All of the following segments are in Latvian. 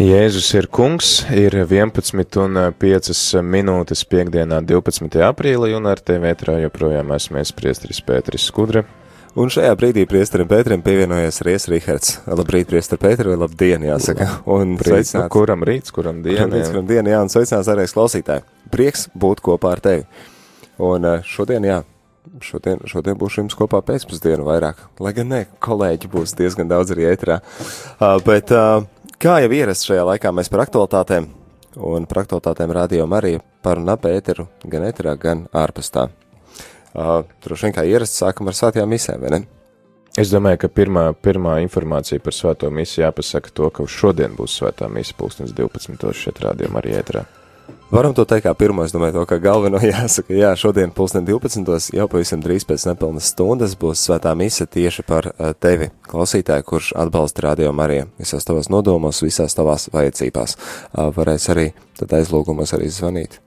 Jēzus ir kungs, ir 11 un 5 minūtes piekdienā 12. aprīlī, un ar tevi ētrā joprojām esmu es priestris Pēteris Skudra. Un šajā brīdī priesterim Pēterim pievienojies arī Rihards. Labrīt, priester Pēteri, labdien, jāsaka. Un Priec, nu, kuram rīts, kuram diena. Kuram rīts, kuram diena, jā, un sveicināts arī klausītāji. Prieks būt kopā ar tevi. Un eh, šodien, jā, šodien, šodien būšu jums kopā pēcpusdienu vairāk, lai gan ne, kolēģi būs diezgan daudz arī ētrā. Uh, bet, uh, Kā jau ierasts šajā laikā, mēs par aktualitātēm un par aktualitātēm rādījām arī par un ap ēteru, gan ēterā, gan ārpus tā. Uh, Droši vien kā ierasts sākam ar svētajām misēm, vai ne? Es domāju, ka pirmā, pirmā informācija par svēto misiju jāpasaka to, ka šodien būs svētā misija pulkstens 12. šeit rādījām arī ēterā. Varam to teikt kā pirmo, es domāju, to, ka galveno jāsaka, jā, šodien pulksten 12. jau pavisam drīz pēc nepilnas stundas būs svētā mise tieši par uh, tevi, klausītāju, kurš atbalsta radio Mariju visās tavās nodomos, visās tavās vajadzībās. Uh, varēs arī tad aizlūgumos arī zvanīt.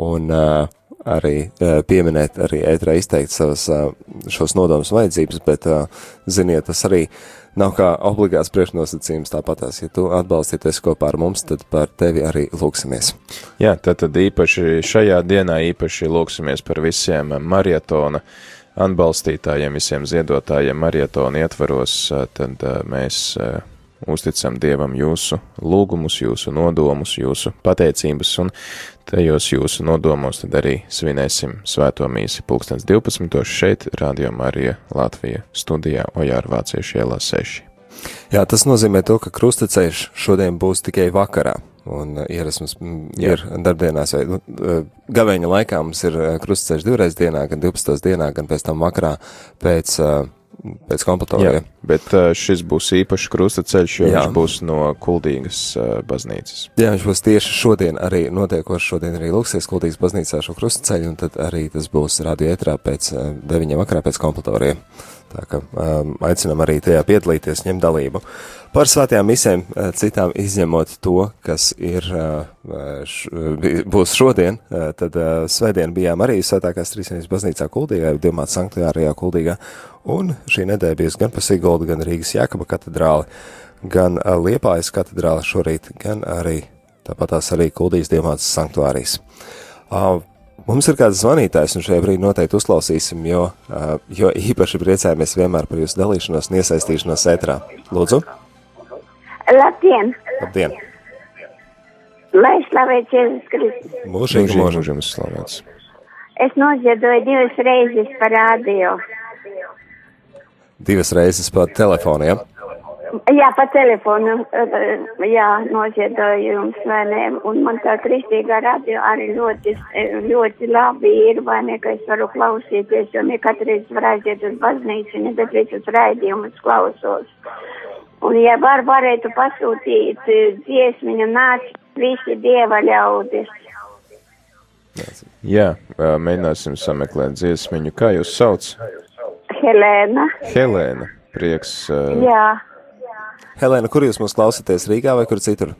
Un uh, arī pieminēt, arī ētrā izteikt savas šos nodomus vajadzības, bet, ziniet, tas arī nav kā obligāts priekšnosacījums tāpatās. Ja tu atbalstīties kopā ar mums, tad par tevi arī lūksimies. Jā, tad, tad īpaši šajā dienā īpaši lūksimies par visiem marietona atbalstītājiem, visiem ziedotājiem marietona ietvaros, tad mēs uzticam Dievam jūsu lūgumus, jūsu nodomus, jūsu pateicības, un tajos jūsu nodomos tad arī svinēsim svēto mīsi pulkstens 12. šeit, Radio Marija Latvija studijā Ojāra Vāciešu ielā 6. Jā, tas nozīmē to, ka krustaceļš šodien būs tikai vakarā. Un ierasms ir darbdienās, vai nu, gaveņa laikā mums ir krustaceļš divreiz dienā, gan 12. dienā, gan pēc tam vakarā pēc uh, pēc kompletorija. Bet šis būs īpašs krustaceļš, jo Jā. viņš būs no Kuldīgas baznīcas. Jā, viņš būs tieši šodien arī notiekoši, šodien arī lūksies Kuldīgas baznīcā šo krustaceļu, un tad arī tas būs radio ētrā pēc deviņiem vakarā pēc kompletorija. Tā kā um, aicinam arī tajā piedalīties, ņemt dalību. Par svētajām misēm citām izņemot to, kas ir, š, būs šodien, tad svētdien bijām arī svētākās trīsvienības baznīcā Kuldīgā, Diemāta sanktuārijā Kuldīgā, un šī nedēļa bijusi gan pa Sigoldu, gan Rīgas Jākaba katedrāli, gan Liepājas katedrāli šorīt, gan arī tāpatās arī Kuldīgas Diemātas sanktuārijas. Mums ir kāds zvanītājs, un šajā brīdī noteikti uzklausīsim, jo, jo īpaši priecājamies vienmēr par jūsu dalīšanos un iesaistīšanos ētrā. Lūdzu! Labdien! Labdien! Lai slavēts Jēzus Kristus! Mūžīgi mūžam slavēts! Es noziedoju divas reizes par rādio. Divas reizes pa telefonu, ja? Jā, pa telefonu, jā, noziedoju jums, vai ne, un man tā kristīgā radio arī ļoti, ļoti labi ir, vai ne, ka es varu klausīties, jo ne katreiz var aiziet uz baznīcu, ne bet visus raidījumus klausos. Un, ja var, varētu pasūtīt dziesmiņu nāc visi dieva ļaudis. Jā, mēģināsim sameklēt dziesmiņu. Kā jūs sauc? Helēna. Helēna, prieks. Uh... Jā. Helēna, kur jūs mūs klausāties, Rīgā vai kur citur?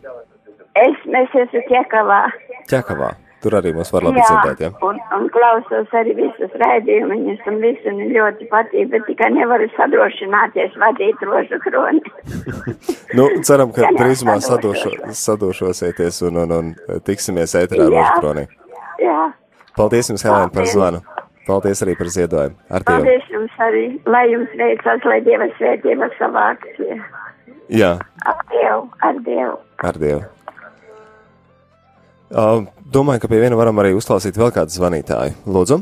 Es, mēs esmu Ķekavā. Ķekavā. Tur arī mums var labi dzirdēt, ja? Un, un klausos arī visus raidījumus, un visu man ļoti patīk, bet tikai nevaru sadrošināties vadīt rožu kroni. nu, ceram, ka drīzumā sadošo, sadošosieties un, un, un tiksimies ēterā rožu kronī. Jā. Paldies jums, Helēna, par zvanu. Paldies arī par ziedojumu. Ar. Paldies jums arī. Lai jums veicas, lai Dieva svētība savā akcijā. Jā. Ar Dievu, ar Dievu. Ar Dievu. Uh, domāju, ka pie viena varam arī uzklausīt vēl kādu zvanītāju. Lūdzu.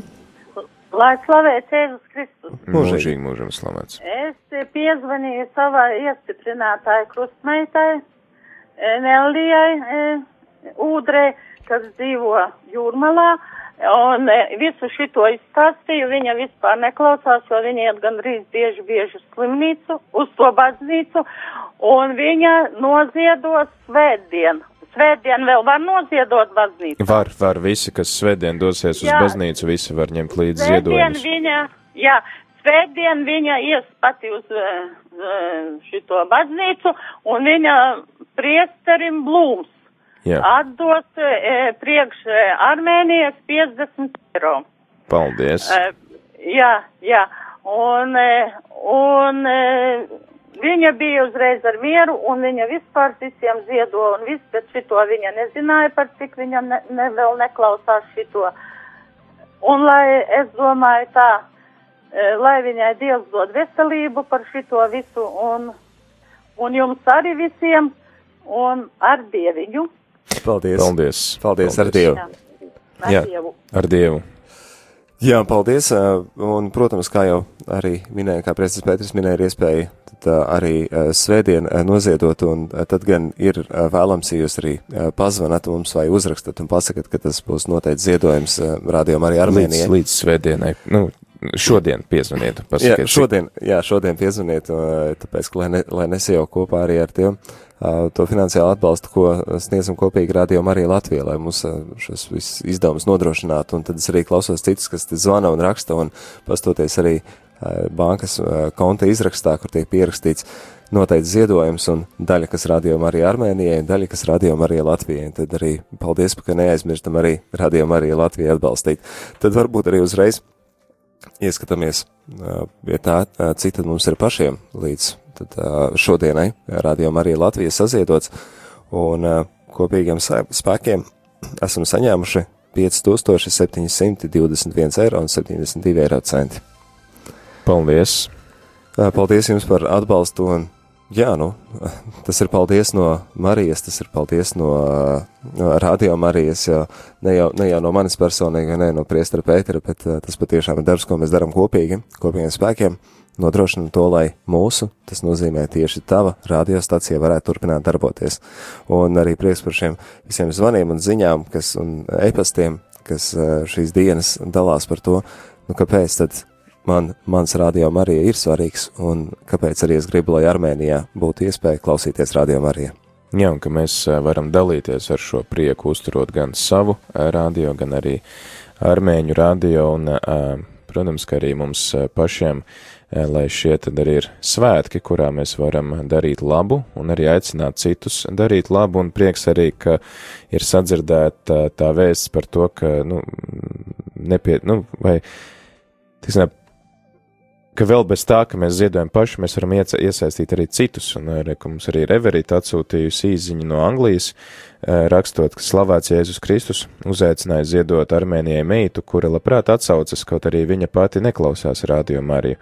Lai slavēts Jēzus Kristus. Mūžīgi mūžam slavēts. Es piezvanīju savai iestiprinātāju krustmeitai, Nelijai Ūdrē, kas dzīvo jūrmalā. Un visu šito izstāstīju, viņa vispār neklausās, jo viņa iet gandrīz bieži, bieži uz slimnīcu, uz to baznīcu, un viņa noziedos svētdien, svētdien vēl var noziedot baznīcu? Var, var. Visi, kas svētdien dosies uz jā. baznīcu, visi var ņemt līdzi ziedojumus. Viņa, jā, svētdien viņa ies pati uz uh, šito baznīcu un viņa priesterim blūms. Jā. Atdos e, priekš Armēnijas 50 eiro. Paldies. E, jā, jā. Un, e, un e, viņa bija uzreiz ar mieru, un viņa vispār visiem ziedo, un viss, bet šito viņa nezināja, par cik viņa ne, ne, vēl neklausās šito. Un lai es domāju tā, e, lai viņai Dievs dod veselību par šito visu, un, un jums arī visiem, un ar Dieviņu. Paldies! Paldies! Paldies, ar Dievu! Jā, ar Jā. Dievu. Ar Dievu! Jā, paldies. ā, Un, protams, kā jau arī minēja, kā Pēters Pēters minēja, ir iespēja tad, ā, arī ā, svētdien noziedot, un tad gan ir vēlams, ja jūs arī pazvanat mums vai uzrakstat un pasakat, ka tas būs noteikti ziedojums rādījumam arī Līdz, Armēnijai. līdz svētdienai, nu, šodien piezvaniet, Jā, pasakiet. cik- šodien, jā, šodien piezvaniet, tāpēc, ka lai, ne, lai nesajau kopā arī ar tiem to finansiālu atbalstu, ko sniedzam kopīgi rādījumam arī Latvijā, lai mums šos visus izdevumus nodrošinātu, un tad es arī klausos citus, kas zvana un raksta, un pastoties arī bankas konta izrakstā, kur tiek pierakstīts noteikti ziedojums, un daļa, kas rādījumam arī Armēnijai, un daļa, kas rādījumam arī Latvijai, tad arī paldies, ka neaizmirstam arī rādījumam arī Latvijai atbalstīt. Tad varbūt arī uzreiz ieskatāmies pie tā, ā, cik tad mums ir pašiem līdz tad, šodienai, rādījumam arī Latvijas saziedots, un kopīgiem spēkiem esam saņēmuši 5721 eiro un 72 eiro centi. Paldies! Paldies jums par atbalstu un Jā, nu, tas ir paldies no Marijas, tas ir paldies no, no Radio Marijas, jo ne jau, ne jau no manis personīgi, ne no priestara Pētera, bet tas patiešām ir darbs, ko mēs darām kopīgi, kopīgiem spēkiem, nodrošinam to, lai mūsu, tas nozīmē tieši tava radiostacija varētu turpināt darboties. Un arī prieks par šiem visiem zvaniem un ziņām, kas, un e-pastiem, kas uh, šīs dienas dalās par to, nu kāpēc tad man, mans radio Marija ir svarīgs, un kāpēc arī es gribu, lai Armēnijā būtu iespēja klausīties radio Marija. Jā, un ka mēs ā, varam dalīties ar šo prieku, uzturot gan savu ā, radio, gan arī armēņu radio, un, ā, protams, ka arī mums ā, pašiem, ā, lai šie tad arī ir svētki, kurā mēs varam darīt labu, un arī aicināt citus darīt labu, un prieks arī, ka ir sadzirdēta tā vēsts par to, ka, nu, nepie, nu, vai, tiksim, ka vēl bez tā, ka mēs ziedojam paši, mēs varam iesa iesaistīt arī citus. Un arī, ka mums arī Reverita atsūtījusi īziņu no Anglijas, eh, rakstot, ka slavēts Jēzus Kristus uzaicināja ziedot Armēnijai meitu, kura labprāt atsaucas, kaut arī viņa pati neklausās radio Mariju.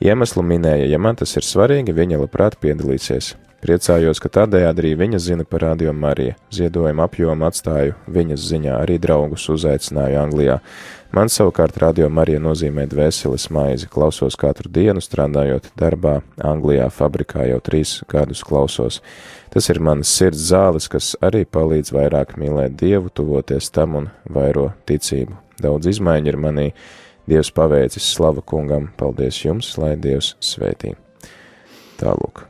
Iemeslu minēja, ja man tas ir svarīgi, viņa labprāt piedalīsies. Priecājos, ka tādējādi arī viņa zina par radio Mariju. Ziedojumu apjomu atstāju viņas ziņā, arī draugus uzaicināju Anglijā. Man savukārt radio Marija nozīmē dvēseles maizi. Klausos katru dienu, strādājot darbā, Anglijā, fabrikā jau trīs gadus klausos. Tas ir manas sirds zāles, kas arī palīdz vairāk mīlēt Dievu, tuvoties tam un vairo ticību. Daudz izmaiņu ir manī. Dievs paveicis slavu kungam, paldies jums, lai Dievs svētī. Tālūk.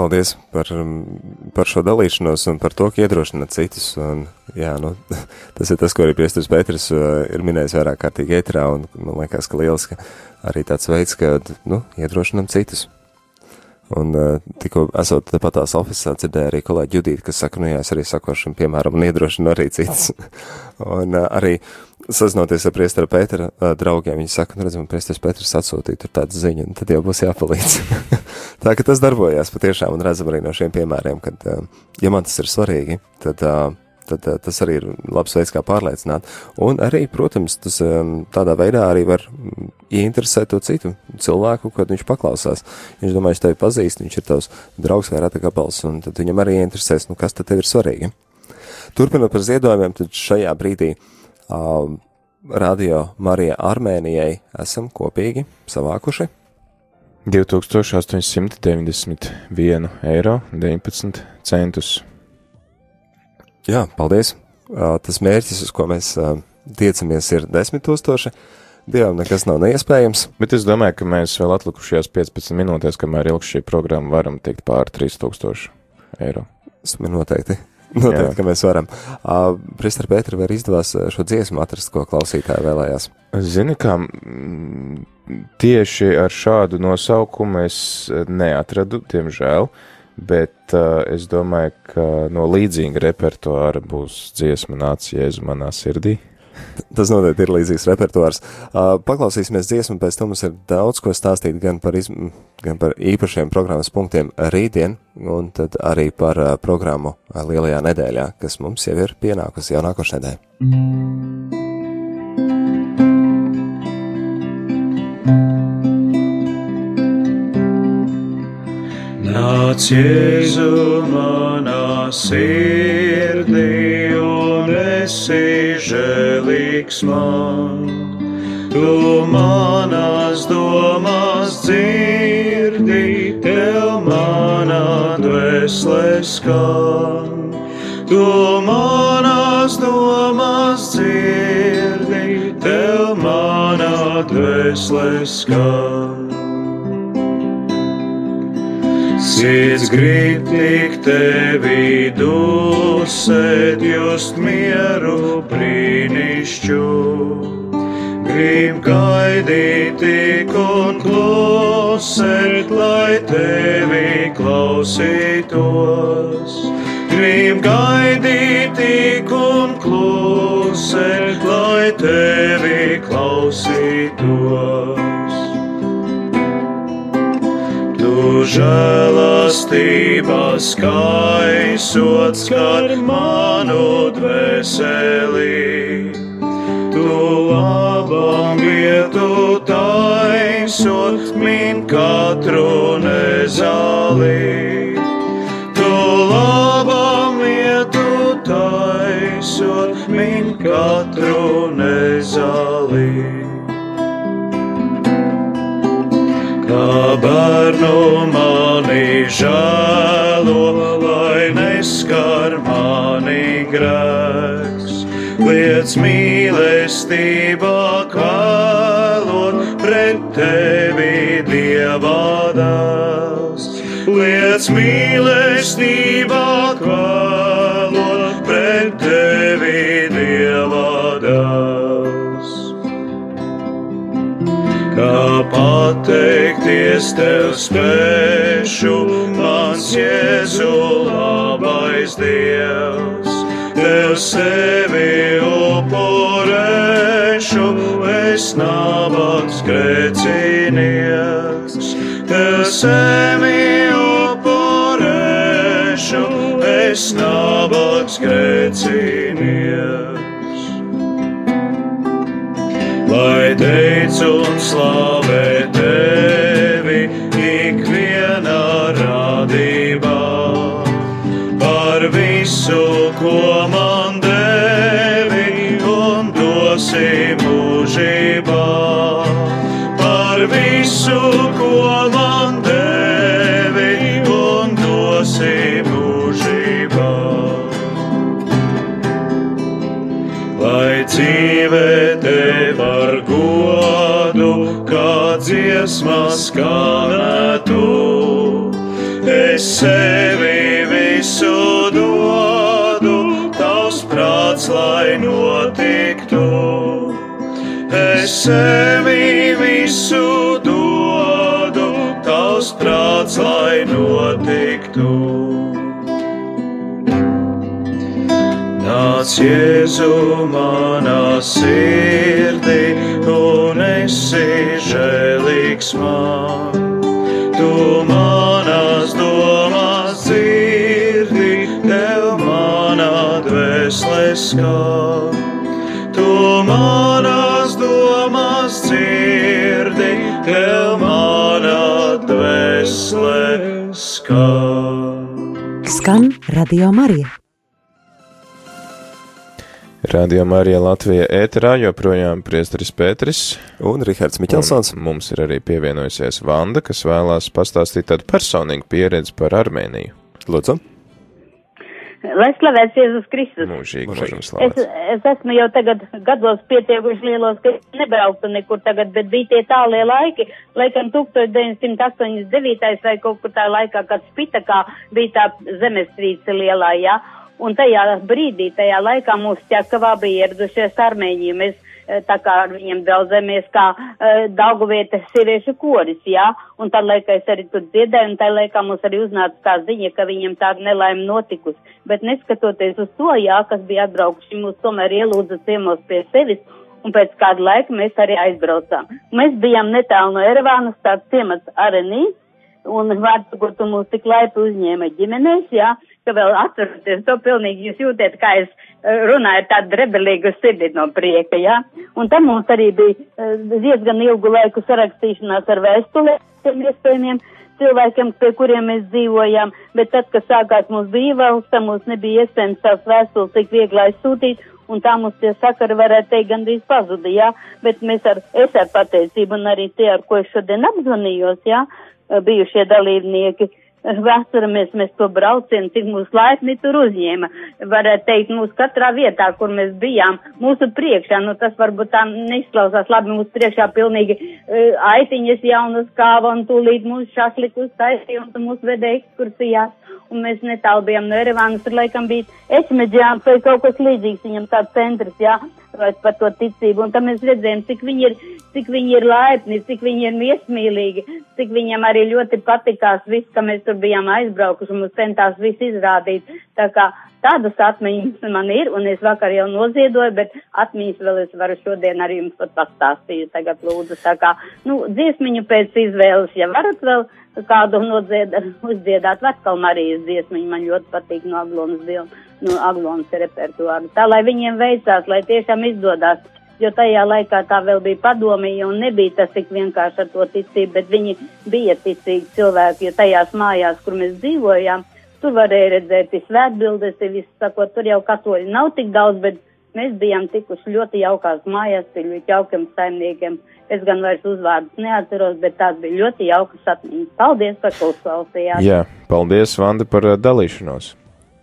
Paldies par, um, par šo dalīšanos un par to, ka iedrošināt citus. Un, jā, nu, tas ir tas, ko arī Priestris Pēters uh, ir minējis vairāk kārtīgi ētrā, un man liekas, ka liels, ka arī tāds veids, ka, nu, iedrošinam citus. Un uh, tikko esot tepat tās oficiālā dzirdēja arī kolēģi Judīti, kas saka, nu jā, es arī sakošam, piemēram, un iedrošinu arī citus. un uh, arī sazinoties ar priestara Pētera uh, draugiem, viņi saka, nu redzam, priestars Pēters atsūtīja tur tādu ziņu, un tad jau būs jāpalīdz. Tā ka tas darbojās patiešām, un redzam arī no šiem piemēriem, ka, uh, ja man tas ir svarīgi, tad, uh, tad uh, tas arī ir labs veids, kā pārliecināt. Un arī, protams, tas tādā veidā arī var ieinteresēt to citu cilvēku, kad viņš paklausās. Viņš domā, es tevi pazīstu, viņš ir tavs draugs vai rata gabals, un tad viņam arī ieinteresēs, nu kas tad tev ir svarīgi. Turpinot par ziedojumiem, tad šajā brīdī um, Radio Marija Armēnijai esam kopīgi savākuši 2891 eiro 19 centus. Jā, paldies. Uh, Tas mērķis, uz ko mēs uh, tiecamies, ir 10 tūkstoši. Dievam nekas nav neiespējams. Bet es domāju, ka mēs vēl atlikušajās 15 minūtēs, kamēr ilgs šī programma, varam tikt pāri 3000 eiro. Tas ir noteikti. Noteikti, ka mēs varam. Uh, Pristar Pēter, vai izdevās šo dziesmu atrast, ko klausītāji vēlējās? Zini, kā tieši ar šādu nosaukumu es neatradu, diemžēl, bet uh, es domāju, ka no līdzīga repertuāra būs dziesma Nāc Jēzu manā sirdī. Tas noteikti ir līdzīgs repertuārs. Uh, paklausīsimies dziesmu, pēc tam mums ir daudz ko stāstīt gan par, izm gan par īpašiem programmas punktiem rītdien, un tad arī par uh, programmu uh, lielajā nedēļā, kas mums jau ir pienākusi jau nākošajā nedēļā. Nāc, Jēzu, manā sirdī, un esi žēlīgs man. Tu manās domās dzirdi, tev manā dvēselē skan. Tu manās domās dzirdi, tev manā dvēselē skan. Sirds grib tik tevi dusēt, just mieru brīnišķu. Grib gaidīt tik un klusēt, lai tevi klausītos. Grib gaidīt tik un klusēt, lai tevi klausītos. Žēlastībā skaisot skar manu dvēseli. Tu labam vietu taisot min katru nezāli. Tu labam vietu taisot min katru nezāli. Kā bērnu mani žēlo, lai neskar mani grēks. Liec mīlestībā kvēlot pret tevi dievādās. Liec mīlestībā kvēlot pret tevi dievādās kā pateikties tev spēšu, mans Jēzu labais Dievs. Tev sevi upurēšu, es nabaks grēcinieks. Tev sevi upurēšu, es nabaks grēcinieks lai teicu un slavē dziesmā skanētu. Es sevi visu dodu, tavs prāts, lai notiktu. Es sevi visu dodu, tavs prāts, lai notiktu. Nāc, Jēzu, manā sirdī, žēlīgs man. Tu manās domās dzirdi, tev manā dvēselē skan. Tu manās domās dzirdi, tev manā dvēselē skan. Skan Radio Marija. Radio Marija Latvija ēterā joprojām priesteris Pēteris. Un Rihards Miķelsons. Un mums ir arī pievienojusies Vanda, kas vēlās pastāstīt tādu personīgu pieredzi par Armēniju. Lūdzu. Lai slavēts Jēzus Kristus. Mūžīgi, Mūžīgi. mūžīgi Es, slavēts. es esmu jau tagad gados pietiekuši lielos, ka nebrauktu nekur tagad, bet bija tie tālie laiki, laikam 1989. vai kaut kur tā laikā, kad Spitakā bija tā zemestrīce lielā, jā. Un tajā brīdī, tajā laikā mūsu ķekavā bija ieradušies armēņi. Mēs tā kā ar viņiem draudzēmies, kā uh, Daugavietas siriešu koris, jā, un tā laikā es arī tur dziedēju, un tā laikā mums arī uznāca tā ziņa, ka viņiem tāda nelaime notikusi. Bet neskatoties uz to, jā, kas bija atbraukuši, mūs tomēr ielūdza ciemos pie sevis, un pēc kāda laika mēs arī aizbraucām. Mēs bijām netālu no Erevānas, tāds ciemats Arenī, un vārdsakot, tu mūs tik laipi uzņēma ģimenēs, jā, ka vēl atceraties to pilnīgi, jūs jūtiet, kā es eh, runāju tādu rebelīgu sirdi no prieka, jā. Un tam mums arī bija uh, diezgan ilgu laiku sarakstīšanās ar vēstulēm iespējamiem cilvēkiem, pie kuriem mēs dzīvojām, bet tad, kad sākās mūsu brīvvalsts, mums nebija iespējams tās vēstules tik viegli aizsūtīt, un tā mums tie sakari varētu teikt gandrīz pazuda, jā, bet mēs ar, es ar pateicību un arī tie, ar ko es šodien apzvanījos, jā, bijušie dalībnieki, Vēsturamies mēs to braucienu, cik mūsu laipni tur uzņēma. Varētu teikt, mūsu katrā vietā, kur mēs bijām, mūsu priekšā, nu tas varbūt tā neizklausās labi, mūsu priekšā pilnīgi uh, aitiņas jaunas kāva un tūlīt mūsu šašlikus taisīja un mūsu vedēja ekskursijās. Un mēs netālu bijām no Erevānas, tur laikam bija Ešmeģjāns vai kaut kas līdzīgs, viņam tāds centrs, jā, vai par to ticību. Un tam mēs redzējām, cik viņi ir, cik viņi ir laipni, cik viņi ir miesmīlīgi, cik viņam arī ļoti patikās viss, ka mēs tur bijām aizbraukuši un mums centās viss izrādīt. Tā kā tādas atmiņas man ir, un es vakar jau noziedoju, bet atmiņas vēl es varu šodien arī jums pat pastāstīt. Tagad lūdzu, tā kā, nu, dziesmiņu pēc izvēles, ja varat vēl kādu nodzied, uzdziedāt Vetkal Marijas dziesmiņu, man ļoti patīk no Aglonas dievuma, no Aglonas repertuāru. Tā, lai viņiem veicās, lai tiešām izdodās jo tajā laikā tā vēl bija padomīja un nebija tas tik vienkārši ar to ticību, bet viņi bija ticīgi cilvēki, jo tajās mājās, kur mēs dzīvojām, tur varēja redzēt svētbildes, viss sakot, tur jau katoļi nav tik daudz, bet mēs bijām tikuši ļoti jaukās mājās, pie ļoti jaukiem saimniekiem. Es gan vairs uzvārdus neatceros, bet tās bija ļoti jaukas atmiņas. Paldies par ko klausījāt. Jā, paldies, Vanda, par dalīšanos.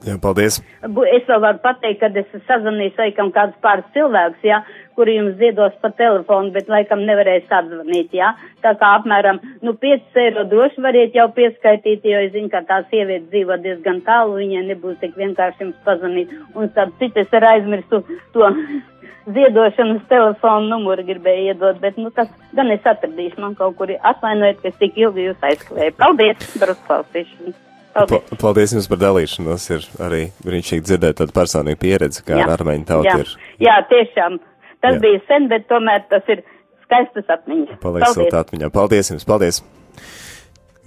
Jā, paldies. Es vēl varu pateikt, ka es sazvanīju, laikam, kādus pāris cilvēkus, jā, kuri jums ziedos pa telefonu, bet laikam nevarēs atzvanīt, jā. Tā kā apmēram, nu, 5 eiro droši variet jau pieskaitīt, jo es zinu, ka tā sieviete dzīvo diezgan tālu, viņai nebūs tik vienkārši jums pazvanīt. Un tad citas ar aizmirstu to ziedošanas telefonu numuru gribēju iedot, bet, nu, tas gan es atradīšu man kaut kur atvainojiet, ka es tik ilgi jūs aizklēju. Paldies par uzklausīšanu! Paldies. Paldies jums par dalīšanos. Ir arī brīnišķīgi dzirdēt tādu personīgu pieredzi, kā ar armēņu tautu jā. ir. Jā, tiešām. Tas jā. bija sen, bet tomēr tas ir skaistas atmiņas. Paliek siltā atmiņā. Paldies jums, paldies!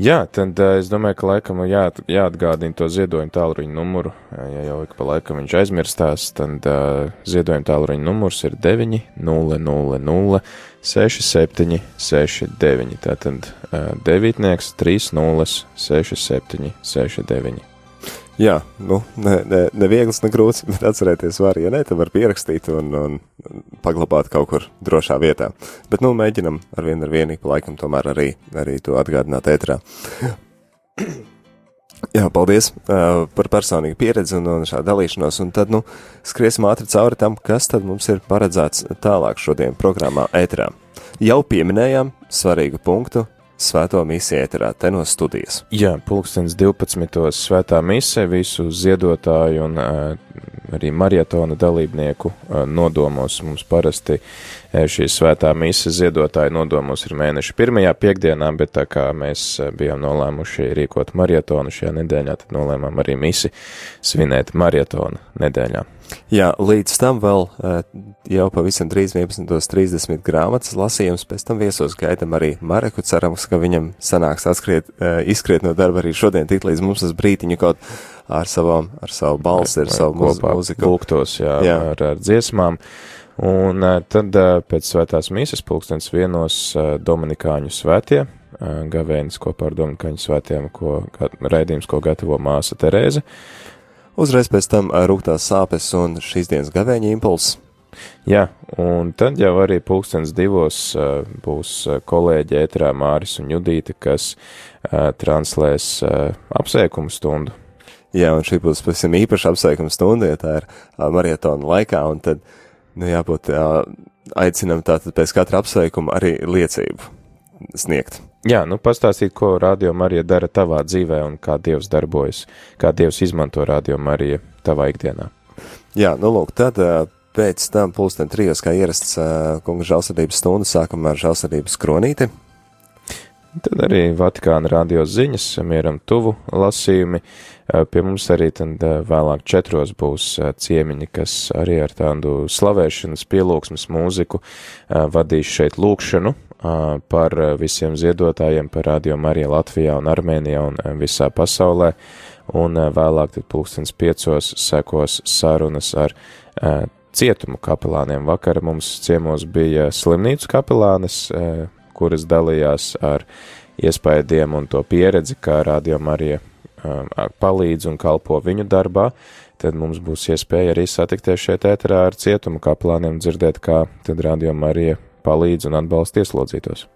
Jā, tad uh, es domāju, ka laikam jā, jāatgādina to ziedojumu tālruņa numuru. Ja jau ik pa laikam viņš aizmirstās, tad uh, ziedojuma tālruņa numurs ir 900 67 69. Tātad uh, devītnieks 30 67 69. Jā, nu, ne, ne, ne viegls, ne grūts, bet atcerēties var, ja ne, tad var pierakstīt un, un paglabāt kaut kur drošā vietā. Bet, nu, mēģinam ar vienu ar vienu, pa laikam tomēr arī, arī to atgādināt ētrā. Jā, paldies uh, par personīgu pieredzi un, un šādu dalīšanos, un tad, nu, skriesim ātri cauri tam, kas tad mums ir paredzēts tālāk šodien programmā ētrā. Jau pieminējām svarīgu punktu svēto misiju ēterā, te no studijas. Jā, pulkstens 12. svētā mise visu ziedotāju un uh, arī marietona dalībnieku uh, nodomos. Mums parasti uh, šī svētā mise ziedotāju nodomos ir mēneša pirmajā piekdienā, bet tā kā mēs bijām nolēmuši rīkot marietonu šajā nedēļā, tad nolēmām arī misi svinēt marietona nedēļā. Jā, līdz tam vēl jau pavisam drīz 11.30 grāmatas lasījums, pēc tam viesos gaidam arī Mareku, cerams, ka viņam sanāks atskriet, izskriet no darba arī šodien, tik līdz mums tas brītiņu kaut ar, savam, ar savu balsi, ar savu kopā mūziku. Lūgtos, jā, jā. Ar, ar dziesmām. Un tad pēc svētās mīsas pulkstens vienos Dominikāņu svētie, gavēnis kopā ar Dominikāņu svētiem, ko, raidījums, ko gatavo māsa Terēze. Uzreiz pēc tam rūktās sāpes un šīs dienas gavēņa impulss. Jā, un tad jau arī pulkstens divos uh, būs kolēģi ētrā Māris un Judīte, kas uh, translēs apsveikumu stundu. Jā, un šī būs pavisam īpaša apsveikuma stunda, ja tā ir marietona laikā, un tad, nu, jābūt, uh, aicinam tātad pēc katra apsveikuma arī liecību sniegt. Jā, nu pastāstīt, ko Radio Marija dara tavā dzīvē un kā Dievs darbojas, kā Dievs izmanto Radio Mariju tavā ikdienā. Jā, nu lūk, tad pēc tam pulksten trijos, kā ierasts kunga žēlsirdības stundu, sākumā ar žēlsirdības kronīti. Tad arī Vatikāna radio ziņas, mieram tuvu lasījumi. Pie mums arī tad vēlāk četros būs ciemiņi, kas arī ar tādu slavēšanas pielūgsmes mūziku vadīs šeit lūkšanu par visiem ziedotājiem, par radio Mariju Latvijā un Armēnijā un visā pasaulē. Un vēlāk tad pulkstens piecos sekos sarunas ar cietumu kapelāniem. Vakar mums ciemos bija slimnīcu kapelānes, kuras dalījās ar iespējām un to pieredzi, kā radio Marija palīdz un kalpo viņu darbā, tad mums būs iespēja arī satikties šeit ēterā ar cietumu kapelāniem, dzirdēt, kā tad radio Marija palīdz un atbalsta ieslodzītos.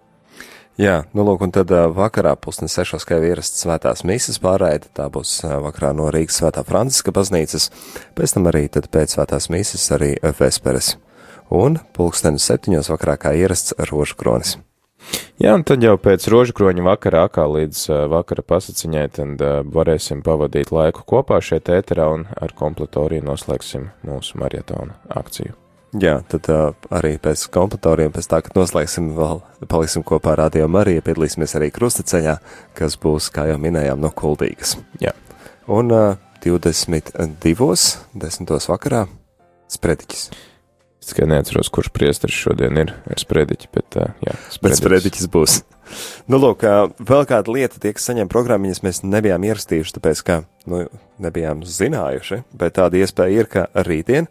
Jā, nu lūk, un tad vakarā pusnes sešos, kā ierasts svētās mīsas pārraide, tā būs vakarā no Rīgas svētā Franciska baznīcas, pēc tam arī tad pēc svētās mīsas arī vesperes. Un pulkstenis septiņos vakarā kā ierasts rožu kronis. Jā, un tad jau pēc rožu kroņa vakarā, kā līdz vakara pasaciņai, tad varēsim pavadīt laiku kopā šeit ēterā un ar kompletoriju noslēgsim mūsu marietona akciju. Jā, tad uh, arī pēc kompletoriem, pēc tā, kad noslēgsim vēl, paliksim kopā ar Radio Mariju, piedalīsimies arī krustaceļā, kas būs, kā jau minējām, no Kuldīgas. Jā. Un uh, 22. 10. vakarā sprediķis. Es tikai neatceros, kurš priesteris šodien ir ar sprediķi, bet uh, jā, sprediķis. sprediķis būs. Nu, lūk, vēl kāda lieta, tie, kas saņem programmiņas, mēs nebijām ierakstījuši, tāpēc, ka, nu, nebijām zinājuši, bet tāda iespēja ir, ka rītdien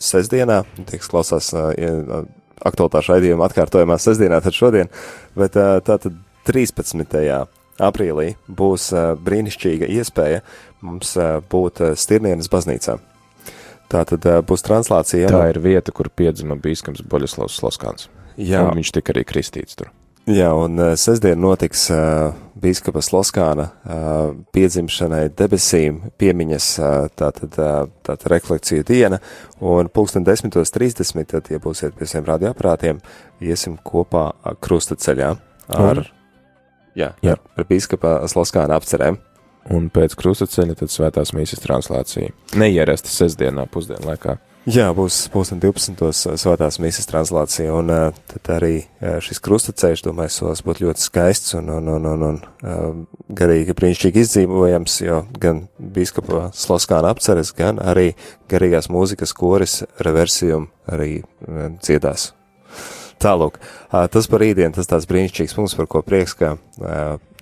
sestdienā, tiek klausās uh, aktualitāšu raidījuma atkārtojumā sestdienā, tad šodien, bet uh, tātad 13. aprīlī būs uh, brīnišķīga iespēja mums uh, būt uh, Stirnienes baznīcā. Tā tad uh, būs translācija. Tā ir vieta, kur piedzima bīskams Boļislavs Sloskāns. Jā. Un viņš tika arī kristīts tur. Jā, un uh, sestdien notiks uh, bīskapa Sloskāna uh, piedzimšanai debesīm piemiņas uh, tātad, uh, tātad refleksiju diena, un pulksten 10.30, tad, ja būsiet pie saviem radioaparātiem, iesim kopā krustaceļā ar, jā, jā. ar, ar bīskapa Sloskāna apcerēm. Un pēc krustaceļa tad svētās mīsas translācija. Neierasta sestdienā pusdienlaikā. Jā, būs pusdien 12. svētās misijas translācija, un uh, tad arī uh, šis krustaceļš, domāju, solis būtu ļoti skaists un, un, un, un, un garīgi brīnišķīgi izdzīvojams, jo gan bīskapa Sloskāna apceres, gan arī garīgās mūzikas koris reversijum arī dziedās. Tālūk, tas par rītdienu, tas tāds brīnišķīgs punkts, par ko prieks, ka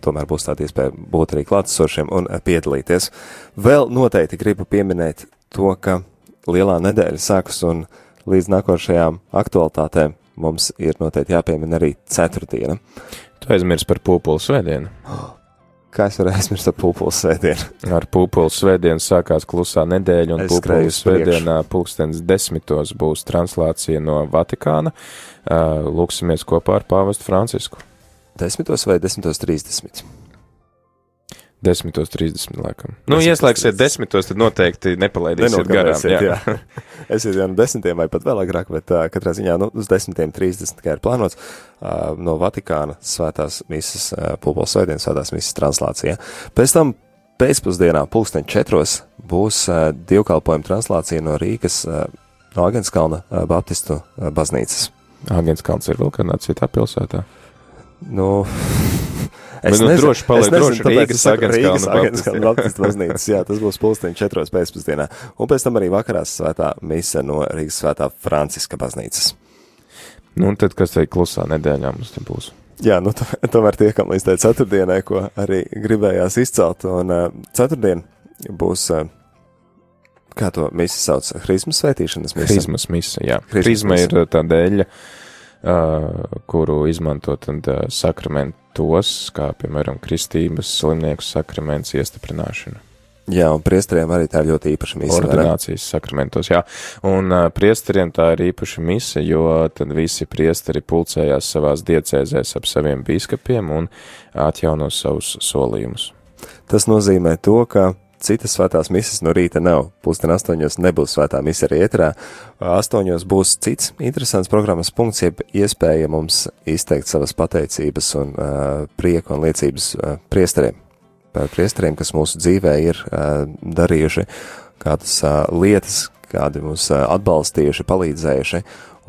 tomēr būs tāda iespēja būt arī klātesošiem un piedalīties. Vēl noteikti gribu pieminēt to, ka lielā nedēļa sākas un līdz nākošajām aktualitātēm mums ir noteikti jāpiemina arī ceturtdiena. Tu aizmirsti par pūpolu svētdienu. Kā es varu aizmirst par pūpolu svētdienu? Ar pūpolu svētdienu sākās klusā nedēļa, un pūpolu svētdienā pulkstens desmitos būs translācija no Vatikāna. Lūksimies kopā ar pāvestu Francisku. Desmitos vai desmitos trīsdesmit? 10.30. laikam. Nu, ieslēgsiet 10. tad noteikti nepalaidīsiet garām. Jā. jā. es jau no 10. vai pat vēl agrāk, bet uh, katrā ziņā nu, uz 10.30. kā ir plānots uh, no Vatikāna svētās misas, uh, pulpols svētdienas svētās misas translācija. Pēc tam pēcpusdienā pulksten četros būs uh, divkalpojuma translācija no Rīgas, uh, no Agenskalna uh, Baptistu uh, baznīcas. Agenskalns ir vēl kādā citā pilsētā? Nu, Es nu, nezinu, droši paliek, nezinu, droši Rīgas Agenskalna Baptistu baznīcas, jā, tas būs pulksteņi četros pēcpusdienā. Un pēc tam arī vakarās svētā mise no Rīgas svētā Franciska baznīcas. Nu, un tad, kas te klusā nedēļā mums te būs? Jā, nu, tomēr tiekam līdz tai ceturtdienai, ko arī gribējās izcelt, un uh, ceturtdien būs, uh, kā to misi sauc, Hrismas svētīšanas mise. Hrismas mise, jā. Hrisma ir tā dēļa, uh, kuru izmanto tad sakramentos, kā, piemēram, kristības slimnieku sakraments iestiprināšana. Jā, un priesteriem arī tā ir ļoti īpaša mise. Ordinācijas sakramentos, jā. Un uh, priesteriem tā ir īpaša mise, jo tad visi priesteri pulcējās savās diecēzēs ap saviem bīskapiem un atjauno savus solījumus. Tas nozīmē to, ka citas svētās misijas no rīta nav. Pusdien astoņos nebūs svētā misija arī ētrā. Astoņos būs cits interesants programmas punkts, jeb iespēja mums izteikt savas pateicības un uh, prieku un liecības uh, priesteriem. Par priesteriem, kas mūsu dzīvē ir uh, darījuši kādas uh, lietas, kādi mūs uh, atbalstījuši, palīdzējuši,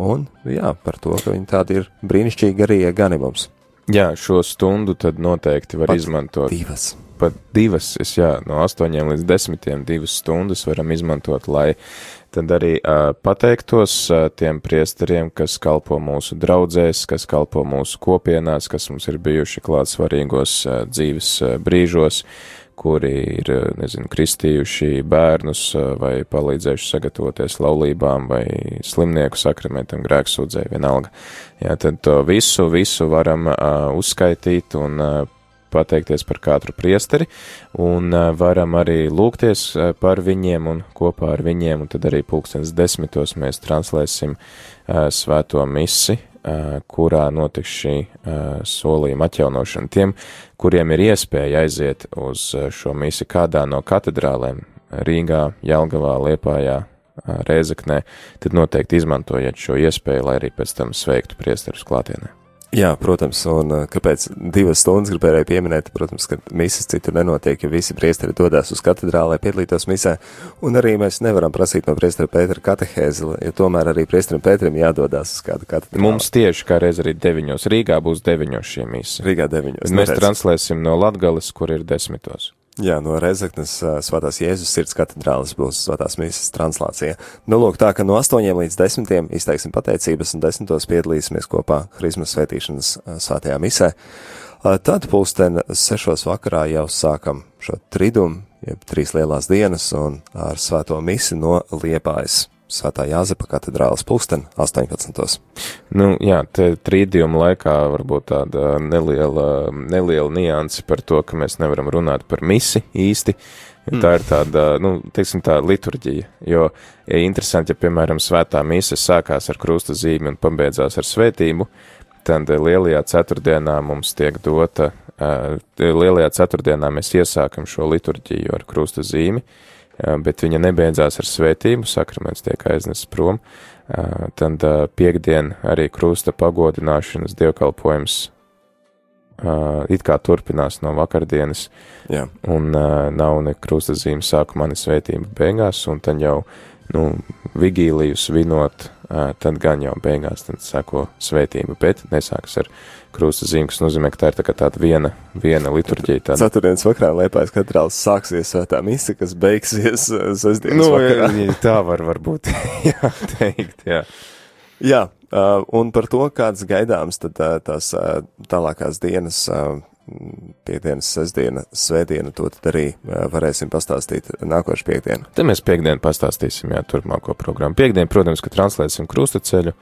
un jā, par to, ka viņi tādi ir brīnišķīgi arī gani mums. Jā, šo stundu tad noteikti var Pat izmantot. Divas. Pat divas, es, jā, no astoņiem līdz desmitiem divas stundas varam izmantot, lai tad arī uh, pateiktos uh, tiem priesteriem, kas kalpo mūsu draudzēs, kas kalpo mūsu kopienās, kas mums ir bijuši klāt svarīgos uh, dzīves uh, brīžos, kuri ir, nezinu, kristījuši bērnus vai palīdzējuši sagatavoties laulībām vai slimnieku sakramentam, grēksūdzē, vienalga. Jā, tad to visu, visu varam uh, uzskaitīt un uh, pateikties par katru priesteri, un varam arī lūgties par viņiem un kopā ar viņiem, un tad arī pulkstens desmitos mēs translēsim svēto misi, kurā notiks šī solījuma atjaunošana tiem, kuriem ir iespēja aiziet uz šo misi kādā no katedrālēm Rīgā, Jelgavā, Liepājā, Rēzaknē, tad noteikti izmantojiet šo iespēju, lai arī pēc tam sveiktu priesterus klātienē. Jā, protams, un uh, kāpēc divas stundas gribēju pieminēt, protams, ka misas citur nenotiek, jo visi priesteri dodas uz katedrāli, lai piedalītos misē, un arī mēs nevaram prasīt no priestera Pētera katehēzi, jo tomēr arī priesterim Pēterim jādodas uz kādu katedrāli. Mums tieši kā reiz arī deviņos Rīgā būs deviņos šī mīsa. Rīgā deviņos. Mēs translēsim no Latgales, kur ir desmitos. Jā, no Rezeknes uh, Svētās Jēzus sirds katedrālis būs Svētās mīsas translācija. Nu, lūk, tā, ka no 8 līdz 10 izteiksim pateicības un 10 piedalīsimies kopā Hrismas svētīšanas uh, svētajā misē. Uh, Tad pulksten 6 vakarā jau sākam šo tridumu, jeb trīs lielās dienas, un ar svēto misi no Liepājas. Svētā Jāzepa katedrālis pulksten 18. Nu, jā, te trīdījuma laikā varbūt tāda neliela, neliela nianse par to, ka mēs nevaram runāt par misi īsti. Mm. Tā ir tāda, nu, teiksim, tā liturģija. Jo ja interesanti, ja, piemēram, svētā mīsa sākās ar krusta zīmi un pabeidzās ar svētību, tad lielajā ceturtdienā mums tiek dota, uh, lielajā ceturtdienā mēs iesākam šo liturģiju ar krusta zīmi, uh, bet viņa nebeidzās ar svētību, sakraments tiek aiznests prom, uh, tad uh, piekdien arī krusta pagodināšanas dievkalpojums it kā turpinās no vakardienas, Jā. un nav ne krusta zīme sākumā, ne svētība beigās, un tad jau, nu, vigīliju svinot, tad gan jau beigās, sako svētība, bet nesāks ar krusta zīmi, kas nozīmē, ka tā ir tā tāda viena, viena liturģija. Tāda. Ceturtdienas vakarā Liepājas katedrālis sāksies svētā misa, kas beigsies sestdienas Nu, vakarā. jā, tā var varbūt, jā, teikt, jā. Jā, un par to, kāds gaidāms tad tās tālākās dienas, piekdienas, sestdiena, svētdiena, to tad arī varēsim pastāstīt nākošu piekdienu. Te mēs piekdien pastāstīsim, jā, turpmāko programmu. Piekdien, protams, ka translēsim krustaceļu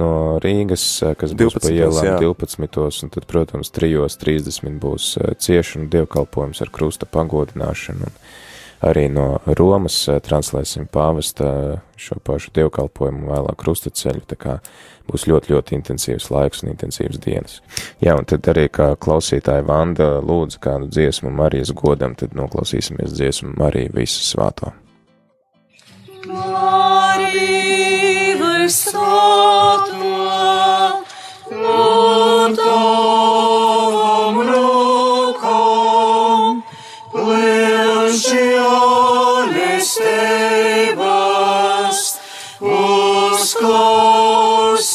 no Rīgas, kas būs 12, pa ielām jā. 12. un tad, protams, 3.30 būs ciešana dievkalpojums ar krusta pagodināšanu. Un arī no Romas eh, translēsim pāvesta eh, šo pašu dievkalpojumu vēlāk krustaceļu, tā kā būs ļoti, ļoti intensīvs laiks un intensīvas dienas. Jā, un tad arī, kā klausītāja Vanda lūdza kādu dziesmu Marijas godam, tad noklausīsimies dziesmu Mariju visu svāto. Marija visu svāto, Marija.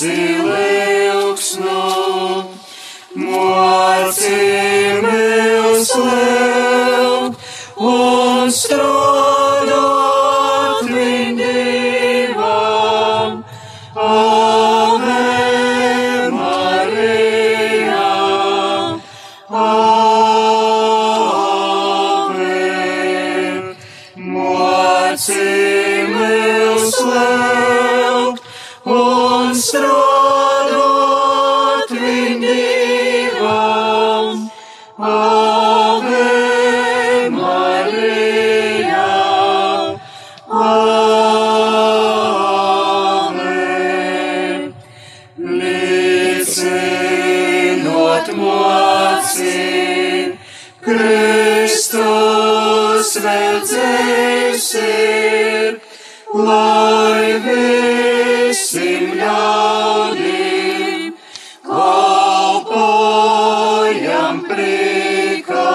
see dzērs ir, lai visiem ļaudīm kalpojam prīkā,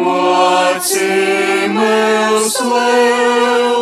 mocim uz lēlu.